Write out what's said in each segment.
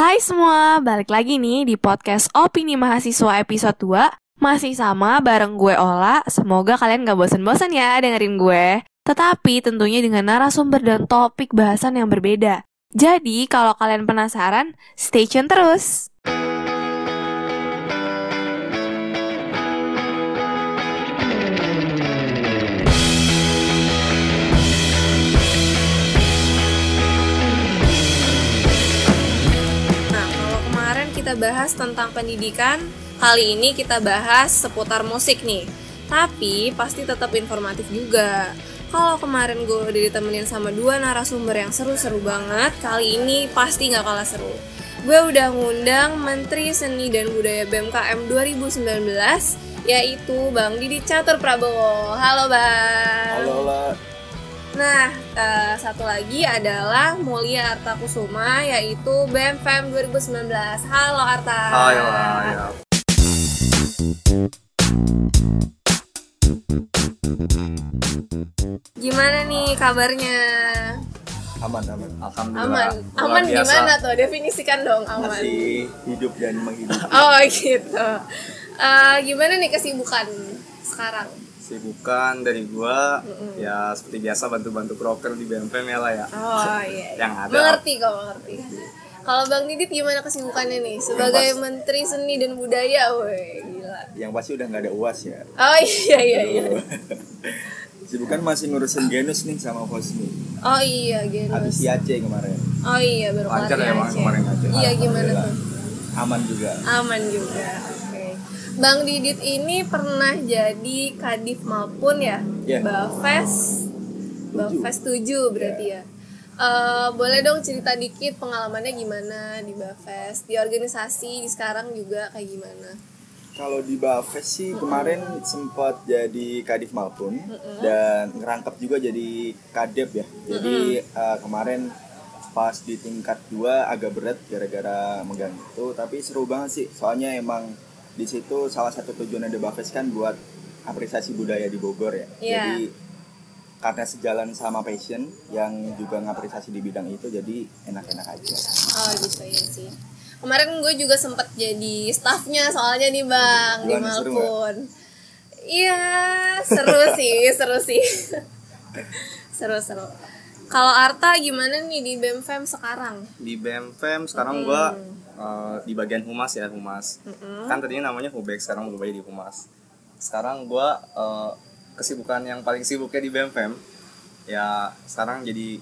Hai semua, balik lagi nih di podcast Opini Mahasiswa episode 2 Masih sama bareng gue Ola, semoga kalian gak bosan-bosan ya dengerin gue. Tetapi tentunya dengan narasumber dan topik bahasan yang berbeda. Jadi kalau kalian penasaran, stay tune terus kita bahas tentang pendidikan, kali ini kita bahas seputar musik nih. Tapi pasti tetap informatif juga. Kalau kemarin gue udah ditemenin sama dua narasumber yang seru-seru banget, kali ini pasti nggak kalah seru. Gue udah ngundang Menteri Seni dan Budaya BMKM 2019, yaitu Bang Didi Catur Prabowo. Halo Bang. Halo Ola. Nah, eh, satu lagi adalah Mulia Arta Kusuma yaitu BMFM 2019. Halo Arta. Hai. Gimana nih kabarnya? Aman aman. Alhamdulillah. Aman. Aman biasa. gimana tuh? Definisikan dong aman. Masih hidup dan menghidup. Oh gitu. Eh, gimana nih kesibukan sekarang? Sibukan dari gua ya seperti biasa bantu-bantu broker di BMPM ya lah ya. Oh iya. iya. Yang ada. Mengerti kok mengerti. Kalau Bang Didit gimana kesibukannya nih sebagai pas- Menteri Seni dan Budaya? Woi, gila. Yang pasti udah nggak ada uas ya. Oh iya iya iya. Sibukan masih ngurusin genus nih sama Hosmi. Oh iya Genus. Habis IAC kemarin. Oh iya baru Lancar ya, Bang, Aceh. kemarin Aceh. Iya gimana tuh? Aman juga. Aman juga. Bang Didit ini pernah jadi Kadif Malpun ya? Iya. Bafes. Bafes 7 berarti ya. Eh, boleh dong cerita dikit pengalamannya gimana di Bafes, di organisasi, di sekarang juga kayak gimana? Kalau di Bafes sih kemarin sempat jadi Kadif Malpun dan ngerangkap juga jadi Kadep ya. Jadi eh, kemarin pas di tingkat 2 agak berat gara-gara megang itu tapi seru banget sih. Soalnya emang di situ salah satu tujuan ada Bafes kan buat apresiasi budaya di Bogor ya. Iya. Jadi karena sejalan sama passion yang juga ngapresiasi di bidang itu jadi enak-enak aja. Oh gitu ya sih. Kemarin gue juga sempat jadi staffnya soalnya nih bang di Gimana, seru Malpun. Iya seru sih, seru sih. seru seru. Kalau Arta gimana nih di BEMFEM sekarang? di BMFM sekarang gua eh, di bagian humas ya humas kan tadinya namanya hubek sekarang berubah jadi humas sekarang gua eh, kesibukan yang paling sibuknya di BMFM ya sekarang jadi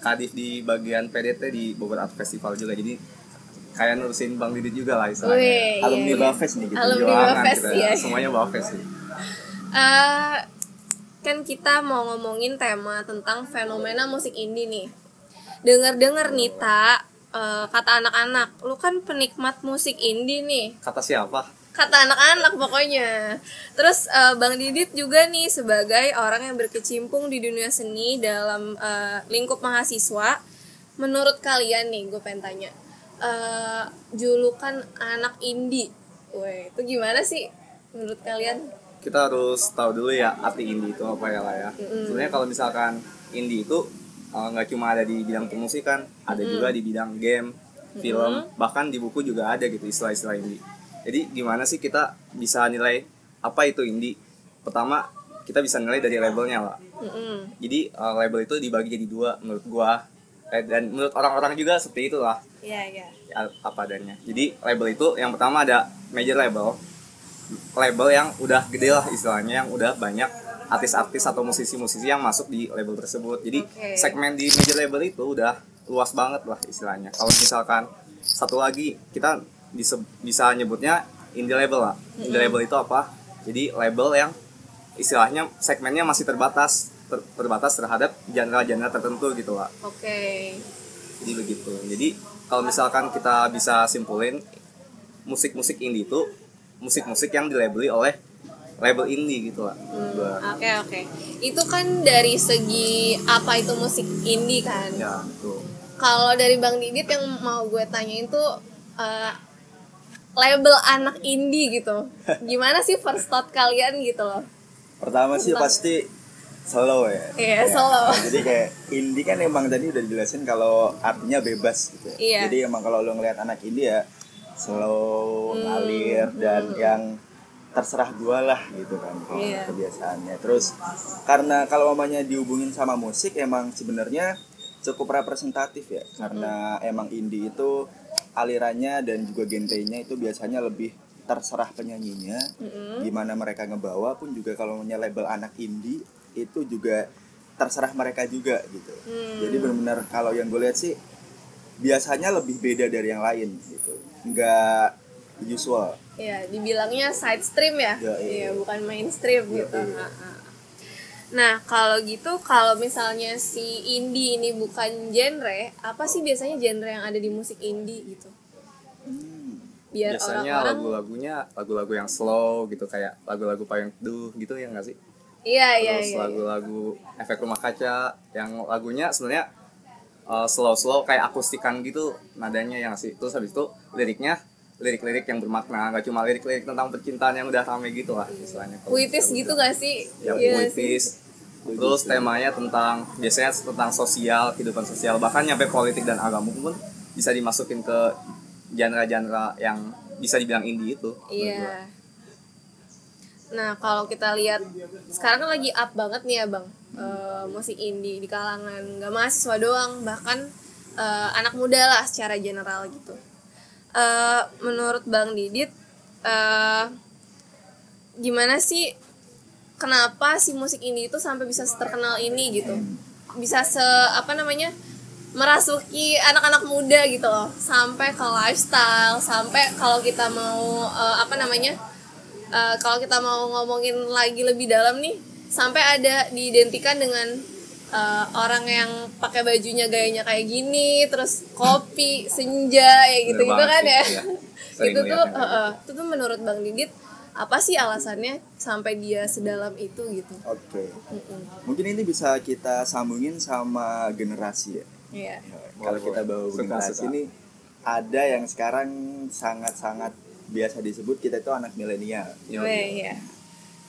kadif di bagian PDT di Bogor Art Festival juga jadi kayak nurusin Bang Didit juga lah istilahnya Wih, Alumni iya, iya. Bafes nih gitu. Alumni Bafes kita, ya. semuanya Bafes sih Eh, kan kita mau ngomongin tema tentang fenomena musik indie nih. Dengar-dengar nih tak eh, kata anak-anak, lu kan penikmat musik indie nih. kata siapa kata anak-anak pokoknya. Terus eh, Bang Didit juga nih sebagai orang yang berkecimpung di dunia seni dalam eh, lingkup mahasiswa. Menurut kalian nih, gue pengen tanya, eh, julukan anak indie, Weh, itu gimana sih menurut kalian? kita harus tahu dulu ya arti indie itu apa ya lah ya. Sebenarnya kalau misalkan indie itu eh, nggak cuma ada di bidang pemusikan, ada juga di bidang game, film, bahkan di buku juga ada gitu istilah-istilah indie. Jadi gimana sih kita bisa nilai apa itu indie? Pertama kita bisa nilai dari labelnya lah. Mm-mm. Jadi eh, label itu dibagi jadi dua menurut gua Eh, dan menurut orang-orang juga seperti itulah Iya, iya. ya, apa adanya. Jadi label itu yang pertama ada major label, label yang udah gede lah istilahnya, yang udah banyak artis-artis atau musisi-musisi yang masuk di label tersebut. Jadi Oke. segmen di major label itu udah luas banget lah istilahnya. Kalau misalkan satu lagi kita bisa bisa nyebutnya indie label lah. Indie label itu apa? Jadi label yang istilahnya segmennya masih terbatas ter- terbatas terhadap genre-genre tertentu gitu lah Oke. jadi begitu jadi kalau misalkan kita bisa simpulin musik-musik indie itu musik-musik yang dilabeli oleh label indie gitu lah gua. Oke, oke. Itu kan dari segi apa itu musik indie kan? ya tuh Kalau dari Bang Didit yang mau gue tanyain tuh eh, label anak indie gitu. Gimana sih first thought kalian gitu loh? Pertama sih pasti slow ya. Iya, slow. Jadi kayak indie kan emang tadi udah dijelasin kalau artinya bebas gitu. ya. Iya. Jadi emang kalau lo ngeliat anak indie ya slow, Hmm, ngalir dan yang terserah gua lah gitu kan kalau Iya. kebiasaannya. Terus karena kalau mamanya dihubungin sama musik emang sebenarnya cukup representatif ya. Karena emang indie itu alirannya dan juga genrenya itu biasanya lebih terserah penyanyinya. Gimana mereka ngebawa pun juga kalau punya label anak indie itu juga terserah mereka juga gitu. Jadi benar-benar kalau yang gue lihat sih biasanya lebih beda dari yang lain gitu. Nggak usual Iya, dibilangnya side stream ya. Ya, iya. Iya, bukan mainstream Ya, gitu. iya. Nah, Nah, kalau gitu kalau misalnya si indie ini bukan genre, apa sih biasanya genre yang ada di musik indie gitu? Biar biasanya orang-orang lagu-lagunya lagu-lagu yang slow gitu kayak lagu-lagu payung teduh gitu ya nggak sih Iya, iya, terus iya. lagu-lagu efek rumah kaca yang lagunya sebenarnya uh, slow-slow kayak akustikan gitu nadanya yang sih terus habis itu liriknya lirik-lirik yang bermakna nggak cuma lirik-lirik tentang percintaan yang udah rame gitu lah istilahnya Puitis gitu gak sih? yang nggak sih? puitis terus temanya tentang biasanya tentang sosial kehidupan sosial bahkan nyampe politik dan agama pun bisa dimasukin ke genre-genre yang bisa dibilang indie itu. Iya. Nah, kalau kita lihat sekarang kan lagi up banget nih ya, Bang. eh, musik indie di kalangan nggak mahasiswa doang, bahkan eh, anak muda lah secara general gitu. Eh, menurut Bang Didit eh, gimana sih kenapa si musik indie itu sampai bisa terkenal ini gitu? Bisa se apa namanya? merasuki anak-anak muda gitu loh sampai ke lifestyle sampai kalau kita mau eh, apa namanya eh, kalau kita mau ngomongin lagi lebih dalam nih sampai ada diidentikan dengan eh, orang yang pakai bajunya gayanya kayak gini terus kopi senja ya gitu gitu kan ya iya. Sering itu tuh eh, eh, itu tuh menurut bang Didit apa sih alasannya sampai dia sedalam itu gitu oke Mm-mm. mungkin ini bisa kita sambungin sama generasi ya Iya. kalau Boleh, kita bawa Suka, generasi suka. ini ada yang sekarang sangat-sangat biasa disebut kita itu anak milenial Yo, Weh, yo. ya.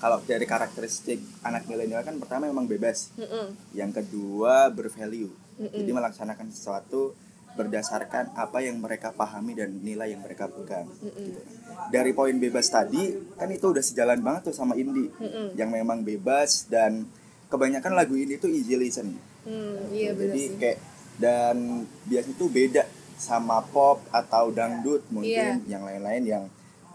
Kalau dari karakteristik anak milenial kan pertama emang bebas Mm-mm. yang kedua bervalue Mm-mm. jadi melaksanakan sesuatu berdasarkan apa yang mereka pahami dan nilai yang mereka pegang Mm-mm. dari poin bebas tadi kan itu udah sejalan banget tuh sama indie Mm-mm. yang memang bebas dan kebanyakan lagu indie itu easy listen Hmm, iya jadi sih. kayak dan biasanya itu beda sama pop atau dangdut mungkin Iya. yang lain-lain yang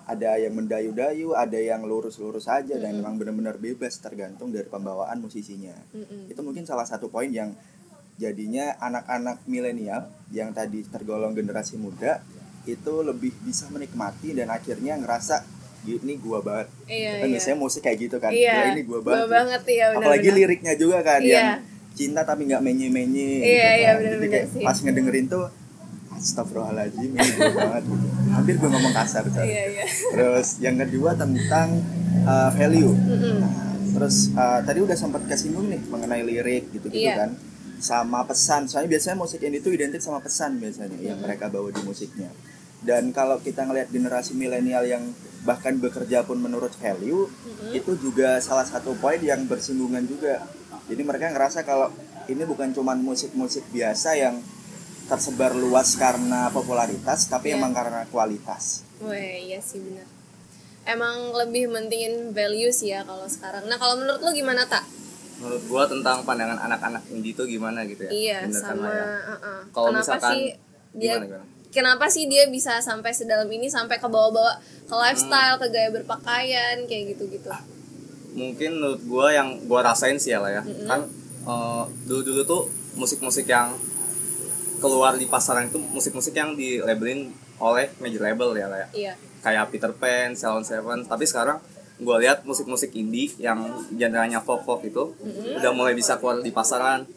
ada yang mendayu-dayu, ada yang lurus-lurus aja dan memang benar-benar bebas tergantung dari pembawaan musisinya. Mm-mm. Itu mungkin salah satu poin yang jadinya anak-anak milenial yang tadi tergolong generasi muda itu lebih bisa menikmati dan akhirnya ngerasa ini gua banget. Iya, kan iya. biasanya musik kayak gitu kan. Iya. Ini gua Gua banget. banget, iya, benar, Apalagi benar. liriknya juga kan Iya. yang cinta tapi nggak menye-menye Iya, gitu iya, kan. benar, Jadi benar kayak sih. pas ngedengerin tuh Astagfirullahaladzim ini gue banget gitu. Hampir gue ngomong kasar Cak. Iya, iya. Terus yang kedua tentang uh, value. Mm-mm. Nah, terus uh, tadi udah sempat kesinggung nih mengenai lirik gitu-gitu Iya. kan. Sama pesan. Soalnya biasanya musik indie itu identik sama pesan biasanya yang mereka bawa di musiknya. Dan kalau kita ngelihat generasi milenial yang bahkan bekerja pun menurut value, itu juga salah satu poin yang bersinggungan juga. Jadi mereka ngerasa kalau ini bukan cuman musik-musik biasa yang tersebar luas karena popularitas, tapi Iya. emang karena kualitas. Weh, iya sih benar. Emang lebih mentingin value sih ya kalau sekarang. Nah, kalau menurut lu gimana, Tak? menurut gua tentang pandangan anak-anak indie itu gimana gitu ya Iya, Bener kan sama ya. uh-uh. Kalau kenapa misalkan- sih dia gimana, gimana? kenapa sih dia bisa sampai sedalam ini sampai ke bawah-bawah ke lifestyle, Hmm. ke gaya berpakaian kayak gitu-gitu. mungkin menurut gua yang gua rasain sih ya lah ya kan dulu dulu tuh musik-musik yang keluar di pasaran itu musik-musik yang di labelin oleh major label ya lah ya Iya. kayak Peter Pan, Salon Seven. Tapi sekarang gua lihat musik-musik indie yang genrenya folk folk itu udah mulai bisa keluar di pasaran.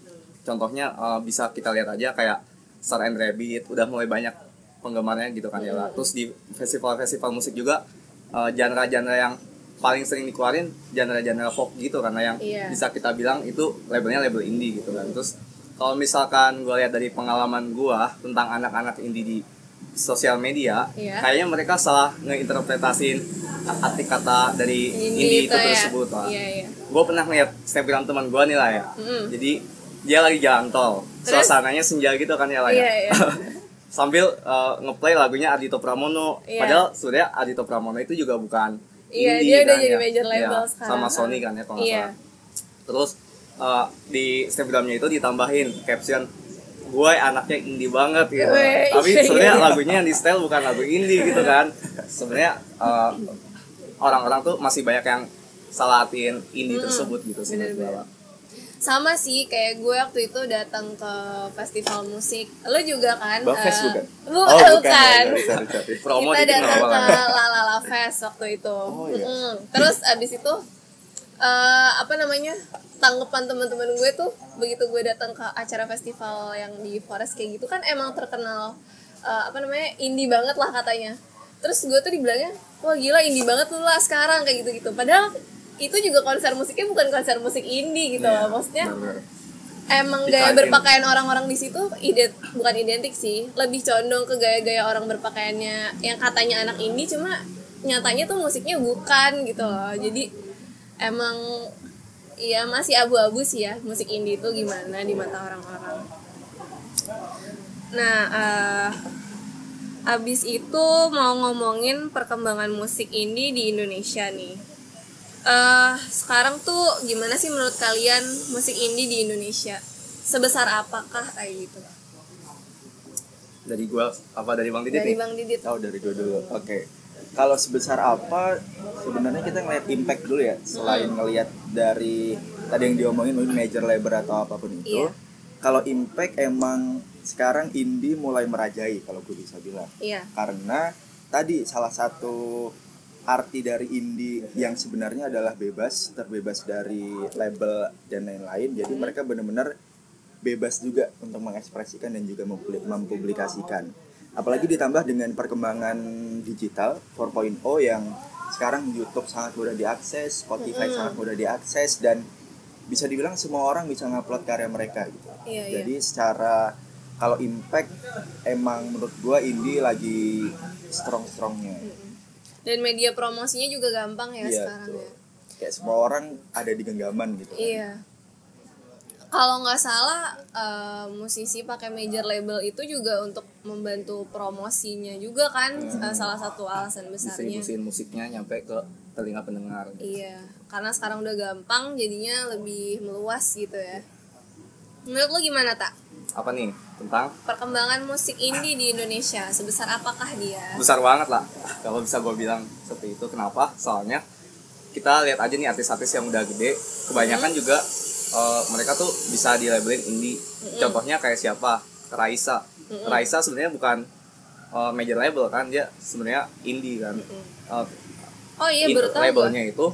Contohnya eh, bisa kita lihat aja kayak Star and Rabbit udah mulai banyak penggemarnya gitu kan ya lah terus di festival-festival musik juga eh, genre-genre yang paling sering dikeluarin genre-genre folk gitu karena yang Iya. bisa kita bilang itu labelnya label indie gitu kan. Terus kalau misalkan gue lihat dari pengalaman gue tentang anak-anak indie di sosial media Iya. kayaknya mereka salah ngeinterpretasin arti kata dari Indie indie, itu itu ya. tersebut Wak. Iya, gue pernah ngeliat snapgram teman gue nih lah ya Mm-mm. jadi dia lagi jalan tol Terus? suasananya senja gitu kan ya lah ya Iya, iya. sambil uh, ngeplay lagunya Ardito Pramono Iya. padahal sebenarnya Ardito Pramono itu juga bukan Iya, indie dia udah kan, jadi ya. major label Iya, sekarang. sama Sony kan ya kalau Iya. salah terus uh, di snapgramnya itu ditambahin caption gue anaknya indie banget gitu Weh, tapi iya, sebenarnya lagunya yang di style bukan lagu indie gitu kan sebenarnya uh, orang-orang tuh masih banyak yang salahin indie tersebut gitu sih sama sih kayak gue waktu itu datang ke festival musik lo juga kan Bafes eh, bukan? bu- Oh, bukan. bukan. Kita datang ke? Lalala Fest waktu itu Oh, iya. Terus abis itu eh, apa namanya tanggapan teman-teman gue tuh begitu gue datang ke acara festival yang di Forest kayak gitu kan emang terkenal eh, apa namanya indie banget lah katanya. Terus gue tuh dibilangnya wah gila indie banget lu lah sekarang kayak gitu gitu padahal itu juga konser musiknya bukan konser musik indie gitu loh. Maksudnya bener. emang gaya Dikain. berpakaian orang-orang di situ ident bukan identik sih. Lebih condong ke gaya-gaya orang berpakaiannya yang katanya anak indie cuma nyatanya tuh musiknya bukan gitu loh. Jadi emang ya masih abu-abu sih ya musik indie itu gimana di mata orang-orang nah eh, abis itu mau ngomongin perkembangan musik indie di Indonesia nih eh sekarang tuh gimana sih menurut kalian musik indie di Indonesia? Sebesar apakah kayak gitu? dari gua apa dari bang Didit Dari nih Bang Didit. Oh dari gue dulu. Oke. Kalau sebesar apa sebenarnya kita ngeliat impact dulu ya. Selain ngeliat dari tadi yang diomongin mungkin major label atau apa pun itu. Iya. Kalau impact emang sekarang indie mulai merajai kalau gue bisa bilang. Iya. Karena tadi salah satu arti dari indie yang sebenarnya adalah bebas, terbebas dari label dan lain-lain. Jadi mereka benar-benar bebas juga untuk mengekspresikan dan juga mempubli- mempublikasikan. Apalagi ditambah dengan perkembangan digital 4.0 yang sekarang YouTube sangat mudah diakses, Spotify sangat mudah diakses dan bisa dibilang semua orang bisa ngupload karya mereka gitu. Iya, iya. Jadi secara kalau impact emang menurut gua indie lagi strong-strongnya. Dan media promosinya juga gampang ya Iya, sekarang betul. ya. Kayak semua orang ada di genggaman gitu. Iya. Kalau nggak salah eh, musisi pakai major label itu juga untuk membantu promosinya juga kan eh, salah satu alasan besarnya. distribusiin musiknya nyampe ke telinga pendengar Iya, karena sekarang udah gampang jadinya lebih meluas gitu ya. Menurut lo gimana tak? apa nih tentang Perkembangan musik indie di Indonesia sebesar apakah dia? besar banget lah kalau bisa gue bilang seperti itu kenapa soalnya kita lihat aja nih artis-artis yang udah gede kebanyakan juga eh, mereka tuh bisa di labelin indie contohnya kayak siapa? Raisa. Raisa sebenarnya bukan eh, major label kan dia sebenarnya indie kan. Eh, Oh iya baru tahu labelnya itu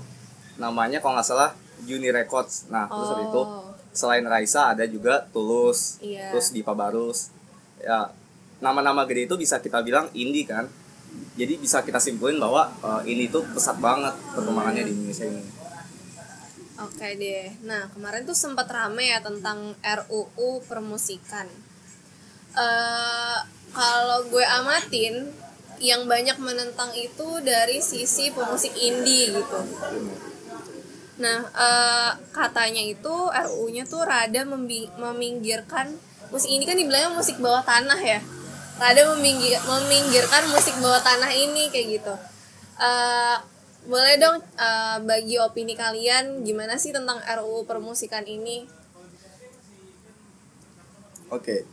namanya kalau nggak salah Uni Records. Nah terus habis itu Oh. selain Raisa ada juga Tulus Iya. terus Dipa Barus. Ya nama-nama gede itu bisa kita bilang indie kan. Jadi bisa kita simpulin bahwa eh, ini tuh pesat banget perkembangannya di Indonesia ini Oke deh. Nah kemarin tuh sempat rame ya tentang RUU permusikan. eh kalau gue amatin, yang banyak menentang itu dari sisi pemusik indie gitu. Nah eh, katanya itu RUU-nya tuh rada meminggirkan musik ini kan dibilangnya musik bawah tanah ya. Rada meminggir- meminggirkan musik bawah tanah ini kayak gitu. Eh, boleh dong eh, bagi opini kalian gimana sih tentang RUU permusikan ini? Oke,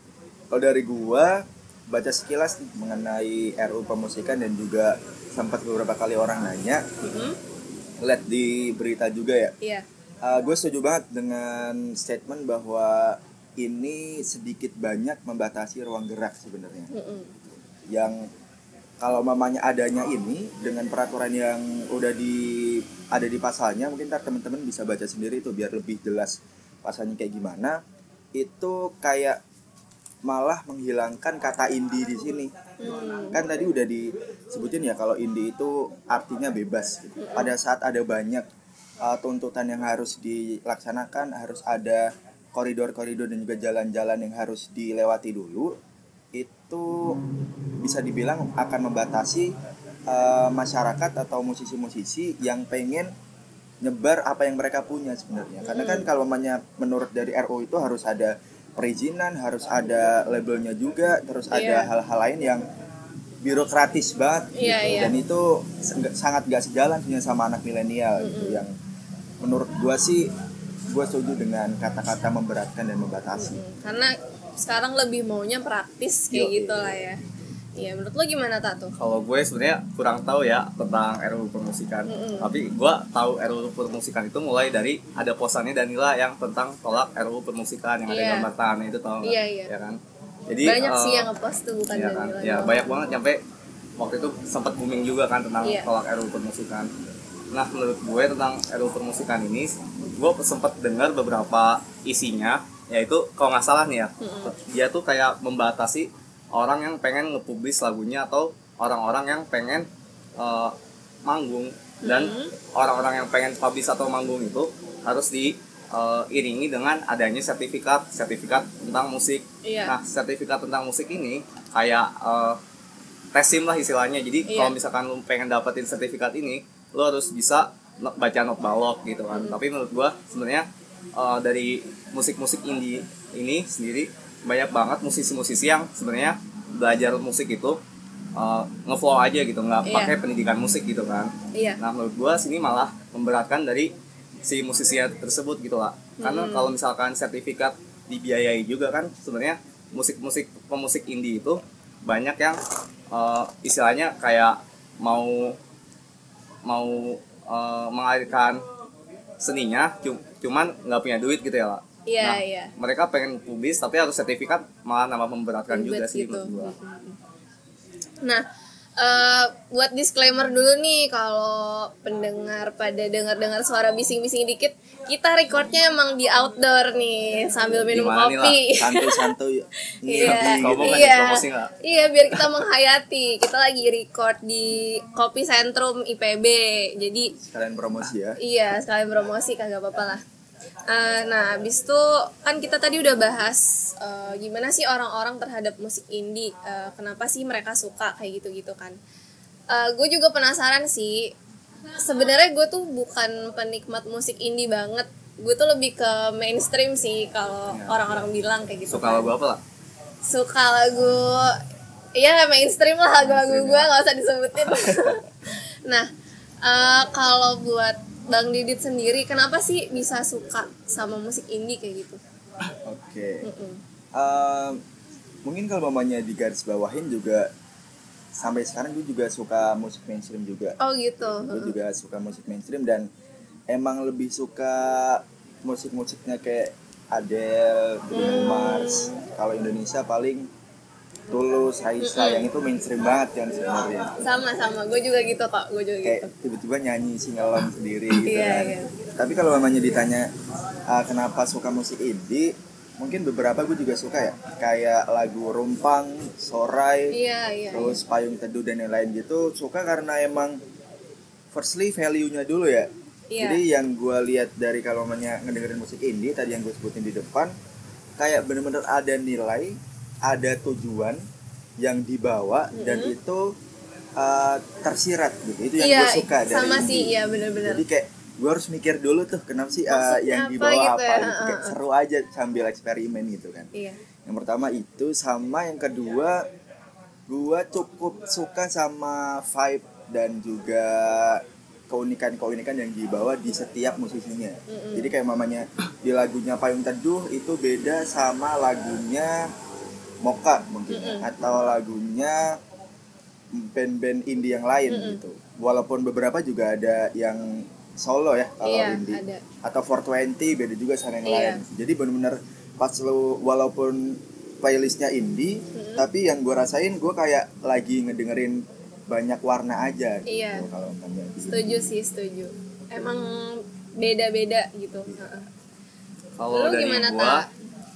kalau dari gua baca sekilas mengenai RU pemusikan dan juga sempat beberapa kali orang nanya, Mhm. lihat di berita juga ya. Iya. gue setuju banget dengan statement bahwa ini sedikit banyak membatasi ruang gerak sebenarnya. Mm-mm. Yang kalau mamanya adanya ini dengan peraturan yang udah di ada di pasalnya, mungkin ntar teman-teman bisa baca sendiri itu biar lebih jelas pasalnya kayak gimana. Itu kayak malah menghilangkan kata indie di sini. Kan tadi udah disebutin ya kalau indie itu artinya bebas. gitu. Pada saat ada banyak uh, tuntutan yang harus dilaksanakan, harus ada koridor-koridor dan juga jalan-jalan yang harus dilewati dulu, itu bisa dibilang akan membatasi uh, masyarakat atau musisi-musisi yang pengen nyebar apa yang mereka punya sebenarnya karena kan kalau namanya menurut dari RU itu harus ada perizinan harus ada labelnya juga terus ada Iya. hal-hal lain yang birokratis banget Iya, gitu. iya. dan itu sangat gak sejalan sebenarnya sama anak milenial gitu yang menurut gua sih gua setuju dengan kata-kata memberatkan dan membatasi karena sekarang lebih maunya praktis kayak Yo, gitu lah ya Iya, menurut lo gimana Tato? Kalau gue sebenarnya kurang tahu ya tentang RUU permusikan. Tapi gue tahu RUU permusikan itu mulai dari ada posannya Danila yang tentang tolak RUU permusikan yang ada Iya. gambar tangannya itu tahu nggak? Iya, iya. Ya kan? Jadi Banyak sih eh, yang ngepost tuh bukan Iya kan? Ya doang. banyak banget sampai waktu itu sempat booming juga kan tentang Iya. tolak RUU permusikan. Nah menurut gue tentang RUU permusikan ini, gue sempat dengar beberapa isinya, yaitu kalau nggak salah nih ya, dia tuh kayak membatasi orang yang pengen nge-publish lagunya atau orang-orang yang pengen eh, manggung dan orang-orang yang pengen publish atau manggung itu harus diiringi dengan adanya sertifikat sertifikat tentang musik. Iya. Nah, sertifikat tentang musik ini kayak eh, tesim lah istilahnya. Jadi Iya. kalau misalkan lu pengen dapetin sertifikat ini, lu harus bisa baca not balok gitu kan. Tapi menurut gua sebenarnya eh, dari musik-musik indie ini sendiri banyak banget musisi-musisi yang sebenarnya belajar musik itu eh, ngeflow aja gitu, nggak Iya. pakai pendidikan musik gitu kan. Iya. Nah menurut gua sini malah memberatkan dari si musisi tersebut gitu lah. Karena Hmm. kalau misalkan sertifikat dibiayai juga kan sebenarnya musik-musik pemusik indie itu banyak yang eh, istilahnya kayak mau mau eh, mengalirkan seninya cu- cuman nggak punya duit gitu ya lah. Iya, Nah, iya. Mereka pengen publis tapi harus sertifikat malah nambah memberatkan juga Ribet sih gitu. menurut gua. Nah, eh, buat disclaimer dulu nih kalau pendengar pada dengar-dengar suara bising-bising dikit, kita recordnya emang di outdoor nih sambil minum Gimana nih, kopi. santuy-santuy Iya, iya, nggak? iya biar kita menghayati. Kita lagi record di Kopi Sentrum IPB. Jadi sekalian promosi ya Iya, sekalian promosi kagak apa-apa lah. Eh, nah, abis itu kan kita tadi udah bahas eh, gimana sih orang-orang terhadap musik indie. Eh, kenapa sih mereka suka kayak gitu-gitu kan? gue juga penasaran sih. Sebenarnya gue tuh bukan penikmat musik indie banget. Gue tuh lebih ke mainstream sih kalau Iya. orang-orang bilang kayak gitu. Suka kan. lagu apa lah? Suka lagu Iya mainstream lah lagu-lagu gue nggak usah disebutin. nah eh, kalau buat Bang Didit sendiri, kenapa sih bisa suka sama musik indie kayak gitu? oke Mm-mm. Ehm, mungkin kalau mamanya di garis bawahin juga sampai sekarang gue juga suka musik mainstream juga Oh gitu. gue juga suka musik mainstream dan emang lebih suka musik-musiknya kayak Adele, Bruno Mars. Kalau Indonesia paling Tulus, Raisa yang itu mainstream banget kan sebenarnya. Sama-sama, gue juga gitu kok, gue juga Kayak gitu. tiba-tiba nyanyi singelong sendiri gitu Iya, kan. iya. Tapi kalau mamanya ditanya ah, kenapa suka musik indie, mungkin beberapa gue juga suka ya. Kayak lagu Rumpang, Sorai, Iya, iya. terus payung teduh dan yang lain gitu suka karena emang firstly value-nya dulu ya Iya. jadi yang gue lihat dari kalau namanya ngedengerin musik indie tadi yang gue sebutin di depan kayak bener-bener ada nilai ada tujuan yang dibawa dan itu uh, tersirat gitu itu yang Iya, gue suka dari sama sih, iya bener-bener. jadi kayak gue harus mikir dulu tuh kenapa sih uh, Maksudnya yang apa dibawa gitu apa, ya, gitu. kayak seru aja sambil eksperimen gitu kan Iya. yang pertama itu sama yang kedua gua cukup suka sama vibe dan juga keunikan-keunikan yang dibawa di setiap musisinya. Jadi kayak mamanya di lagunya Payung Teduh itu beda sama lagunya Moka mungkin ya. atau lagunya band-band indie yang lain gitu. Walaupun beberapa juga ada yang solo ya kalau Iya, indie ada. atau 420 beda juga sama yang Iya. lain. Jadi bener-bener pas lu walaupun playlistnya indie, tapi yang gue rasain gue kayak lagi ngedengerin banyak warna aja. Gitu, Iya. Kalau Setuju sih, setuju. Emang beda-beda gitu. Heeh. Kalau dari gimana, gua Ta?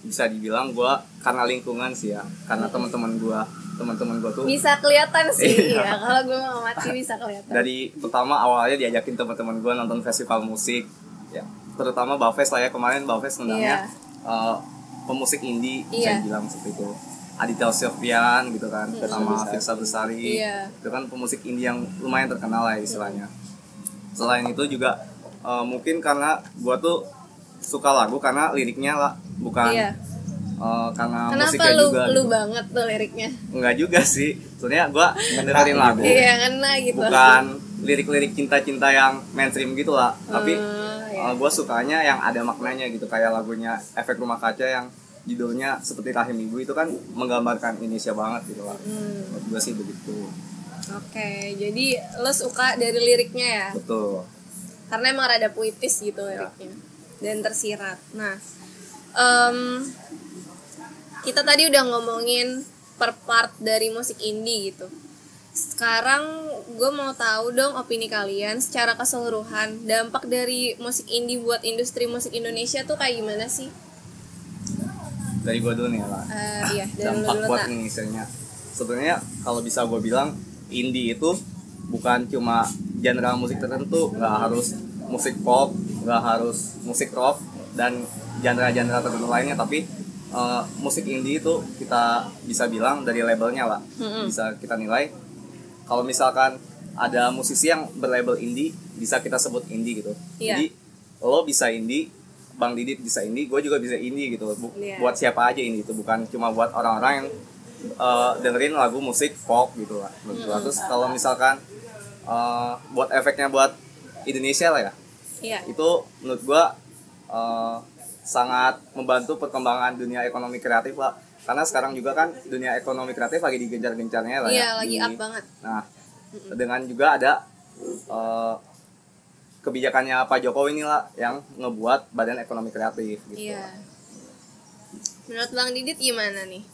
Bisa dibilang gua karena lingkungan sih ya, karena teman-teman gua, teman-teman gua tuh Bisa kelihatan sih Iya. ya. Kalau gue mau mati bisa kelihatan. dari pertama awalnya diajakin teman-teman gua nonton festival musik, ya terutama Bafes lah ya kemarin Bafes undangnya eh, pemusik indie bisa Iya. dibilang seperti itu. Aditya Sofyan gitu kan, sama Firsa Besari, Iya. itu kan pemusik indie yang lumayan terkenal lah ya istilahnya. Selain itu juga eh, mungkin karena gua tuh suka lagu karena liriknya lah bukan Iya. eh, karena Kenapa musiknya lu juga lu gitu. banget tuh liriknya? Enggak juga sih. Sebenarnya gua dengerin lagu. Iya, kena gitu. Bukan lirik-lirik cinta-cinta yang mainstream gitu lah. Tapi Hmm, iya. gue sukanya yang ada maknanya gitu kayak lagunya Efek Rumah Kaca yang judulnya seperti Rahim Ibu itu kan menggambarkan Indonesia banget gitu lah. Hmm, Menurut gue sih begitu. Oke, jadi lo suka dari liriknya ya? Betul. Karena emang rada puitis gitu liriknya dan tersirat. Nah, em, kita tadi udah ngomongin per part dari musik indie gitu. Sekarang gue mau tahu dong opini kalian secara keseluruhan dampak dari musik indie buat industri musik Indonesia tuh kayak gimana sih? Dari gue dulu nih lah. Eh, iya, dari lo Dampak dulu buat tak. Indonesia-nya. Sebenarnya kalau bisa gue bilang indie itu bukan cuma genre musik tertentu, nggak harus musik pop, nggak harus musik rock dan genre-genre tertentu lainnya, tapi eh, musik indie itu kita bisa bilang dari labelnya lah, bisa kita nilai. Kalau misalkan ada musisi yang berlabel indie, bisa kita sebut indie gitu. Iya. Jadi lo bisa indie, Bang Didit bisa indie, gue juga bisa indie gitu. Bu- Iya. Buat siapa aja indie itu bukan cuma buat orang-orang yang eh, dengerin lagu musik pop gitu lah. gua. Terus kalau misalkan eh, buat efeknya buat Indonesia lah ya, Iya. itu menurut gua eh, sangat membantu perkembangan dunia ekonomi kreatif lah. Karena sekarang juga kan dunia ekonomi kreatif lagi digencar-gencarnya lah Iya, ya. lagi up banget. Nah, dengan juga ada eh, kebijakannya Pak Jokowi inilah yang ngebuat badan ekonomi kreatif gitu. Iya. Menurut Bang Didit gimana nih?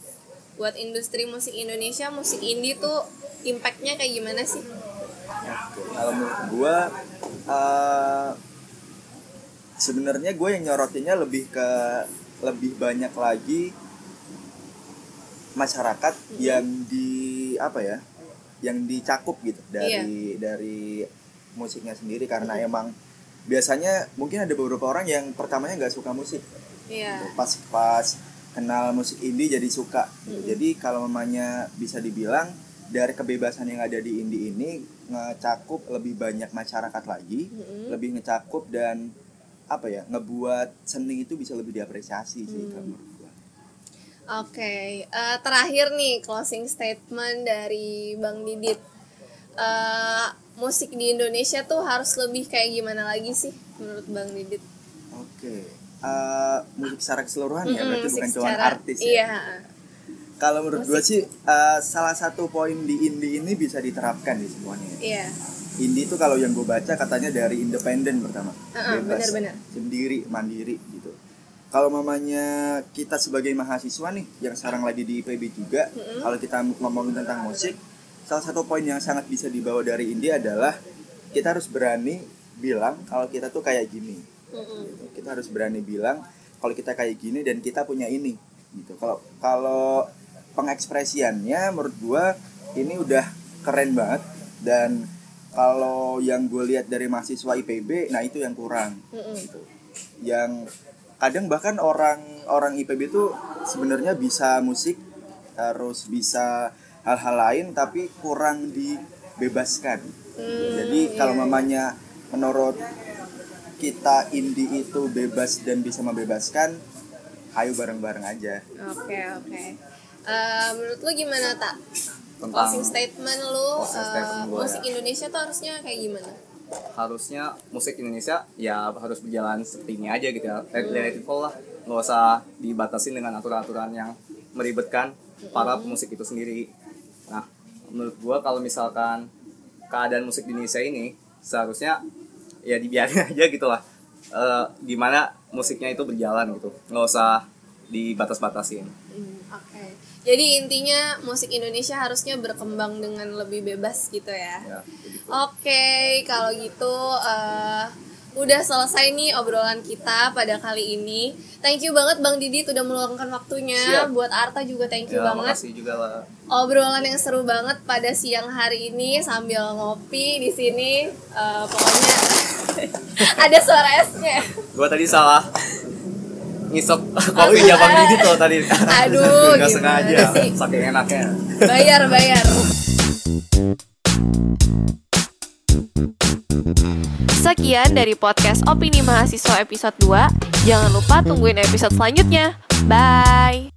Buat industri musik Indonesia, musik indie tuh impactnya kayak gimana sih? Kalau menurut gue eh, sebenarnya gue yang nyorotinnya lebih ke lebih banyak lagi masyarakat yang di apa ya yang dicakup gitu dari dari musiknya sendiri. Karena emang biasanya mungkin ada beberapa orang yang pertamanya nggak suka musik. Iya. pas pas kenal musik indie jadi suka. Gitu. jadi kalau mamanya bisa dibilang dari kebebasan yang ada di indie ini ngecakup lebih banyak masyarakat lagi lebih ngecakup dan apa ya ngebuat seni itu bisa lebih diapresiasi sih kalau menurut gua. Oke, eh, terakhir nih closing statement dari Bang Didit. Eh, musik di Indonesia tuh harus lebih kayak gimana lagi sih menurut Bang Didit? Oke Eh, musik secara keseluruhan ya Mm-mm, berarti musik bukan cuma artis ya Iya. kalau menurut gua sih eh, salah satu poin di indie ini bisa diterapkan di semuanya Iya. Indie itu kalau yang gue baca katanya dari independen pertama, Heeh, bebas, benar-benar. sendiri, mandiri gitu. Kalau mamanya kita sebagai mahasiswa nih yang sekarang lagi di IPB juga, kalau kita ngomongin tentang musik, salah satu poin yang sangat bisa dibawa dari indie adalah kita harus berani bilang kalau kita tuh kayak gini. Gitu. Kita harus berani bilang kalau kita kayak gini dan kita punya ini gitu. Kalau kalau pengekspresiannya menurut gua ini udah keren banget dan kalau yang gue lihat dari mahasiswa IPB nah itu yang kurang Mm-mm. gitu. Yang kadang bahkan orang orang IPB itu sebenarnya bisa musik harus bisa hal-hal lain tapi kurang dibebaskan. Hmm, Jadi kalau iya, mamanya menurut kita indie itu bebas dan bisa membebaskan, ayo bareng-bareng aja. Oke oke. Eh, menurut lu gimana tak? Tentang Closing statement lu Closing eh, statement gua musik ya. Indonesia tuh harusnya kayak gimana? harusnya musik Indonesia ya harus berjalan seperti ini aja gitu ya. Let, let it lah. Nggak usah dibatasin dengan aturan-aturan yang meribetkan para pemusik itu sendiri. Nah, menurut gua kalau misalkan keadaan musik di Indonesia ini seharusnya ya dibiarin aja gitu lah. Eh, gimana musiknya itu berjalan gitu. Nggak usah dibatas-batasin. Hmm, Oke. Jadi intinya musik Indonesia harusnya berkembang dengan lebih bebas gitu ya. Ya, begitu. Oke, kalau gitu eh, udah selesai nih obrolan kita pada kali ini. Thank you banget Bang Didi udah meluangkan waktunya. Siap. Buat Arta juga thank you Ya, banget. makasih juga lah. Obrolan yang seru banget pada siang hari ini sambil ngopi di sini. Eh, pokoknya ada suara esnya. Gua tadi salah ngisep kopi jabang gigi tuh tadi. Aduh, nggak sengaja, saking enaknya. Bayar, bayar. Sekian dari podcast Opini Mahasiswa episode 2. Jangan lupa tungguin episode selanjutnya. Bye.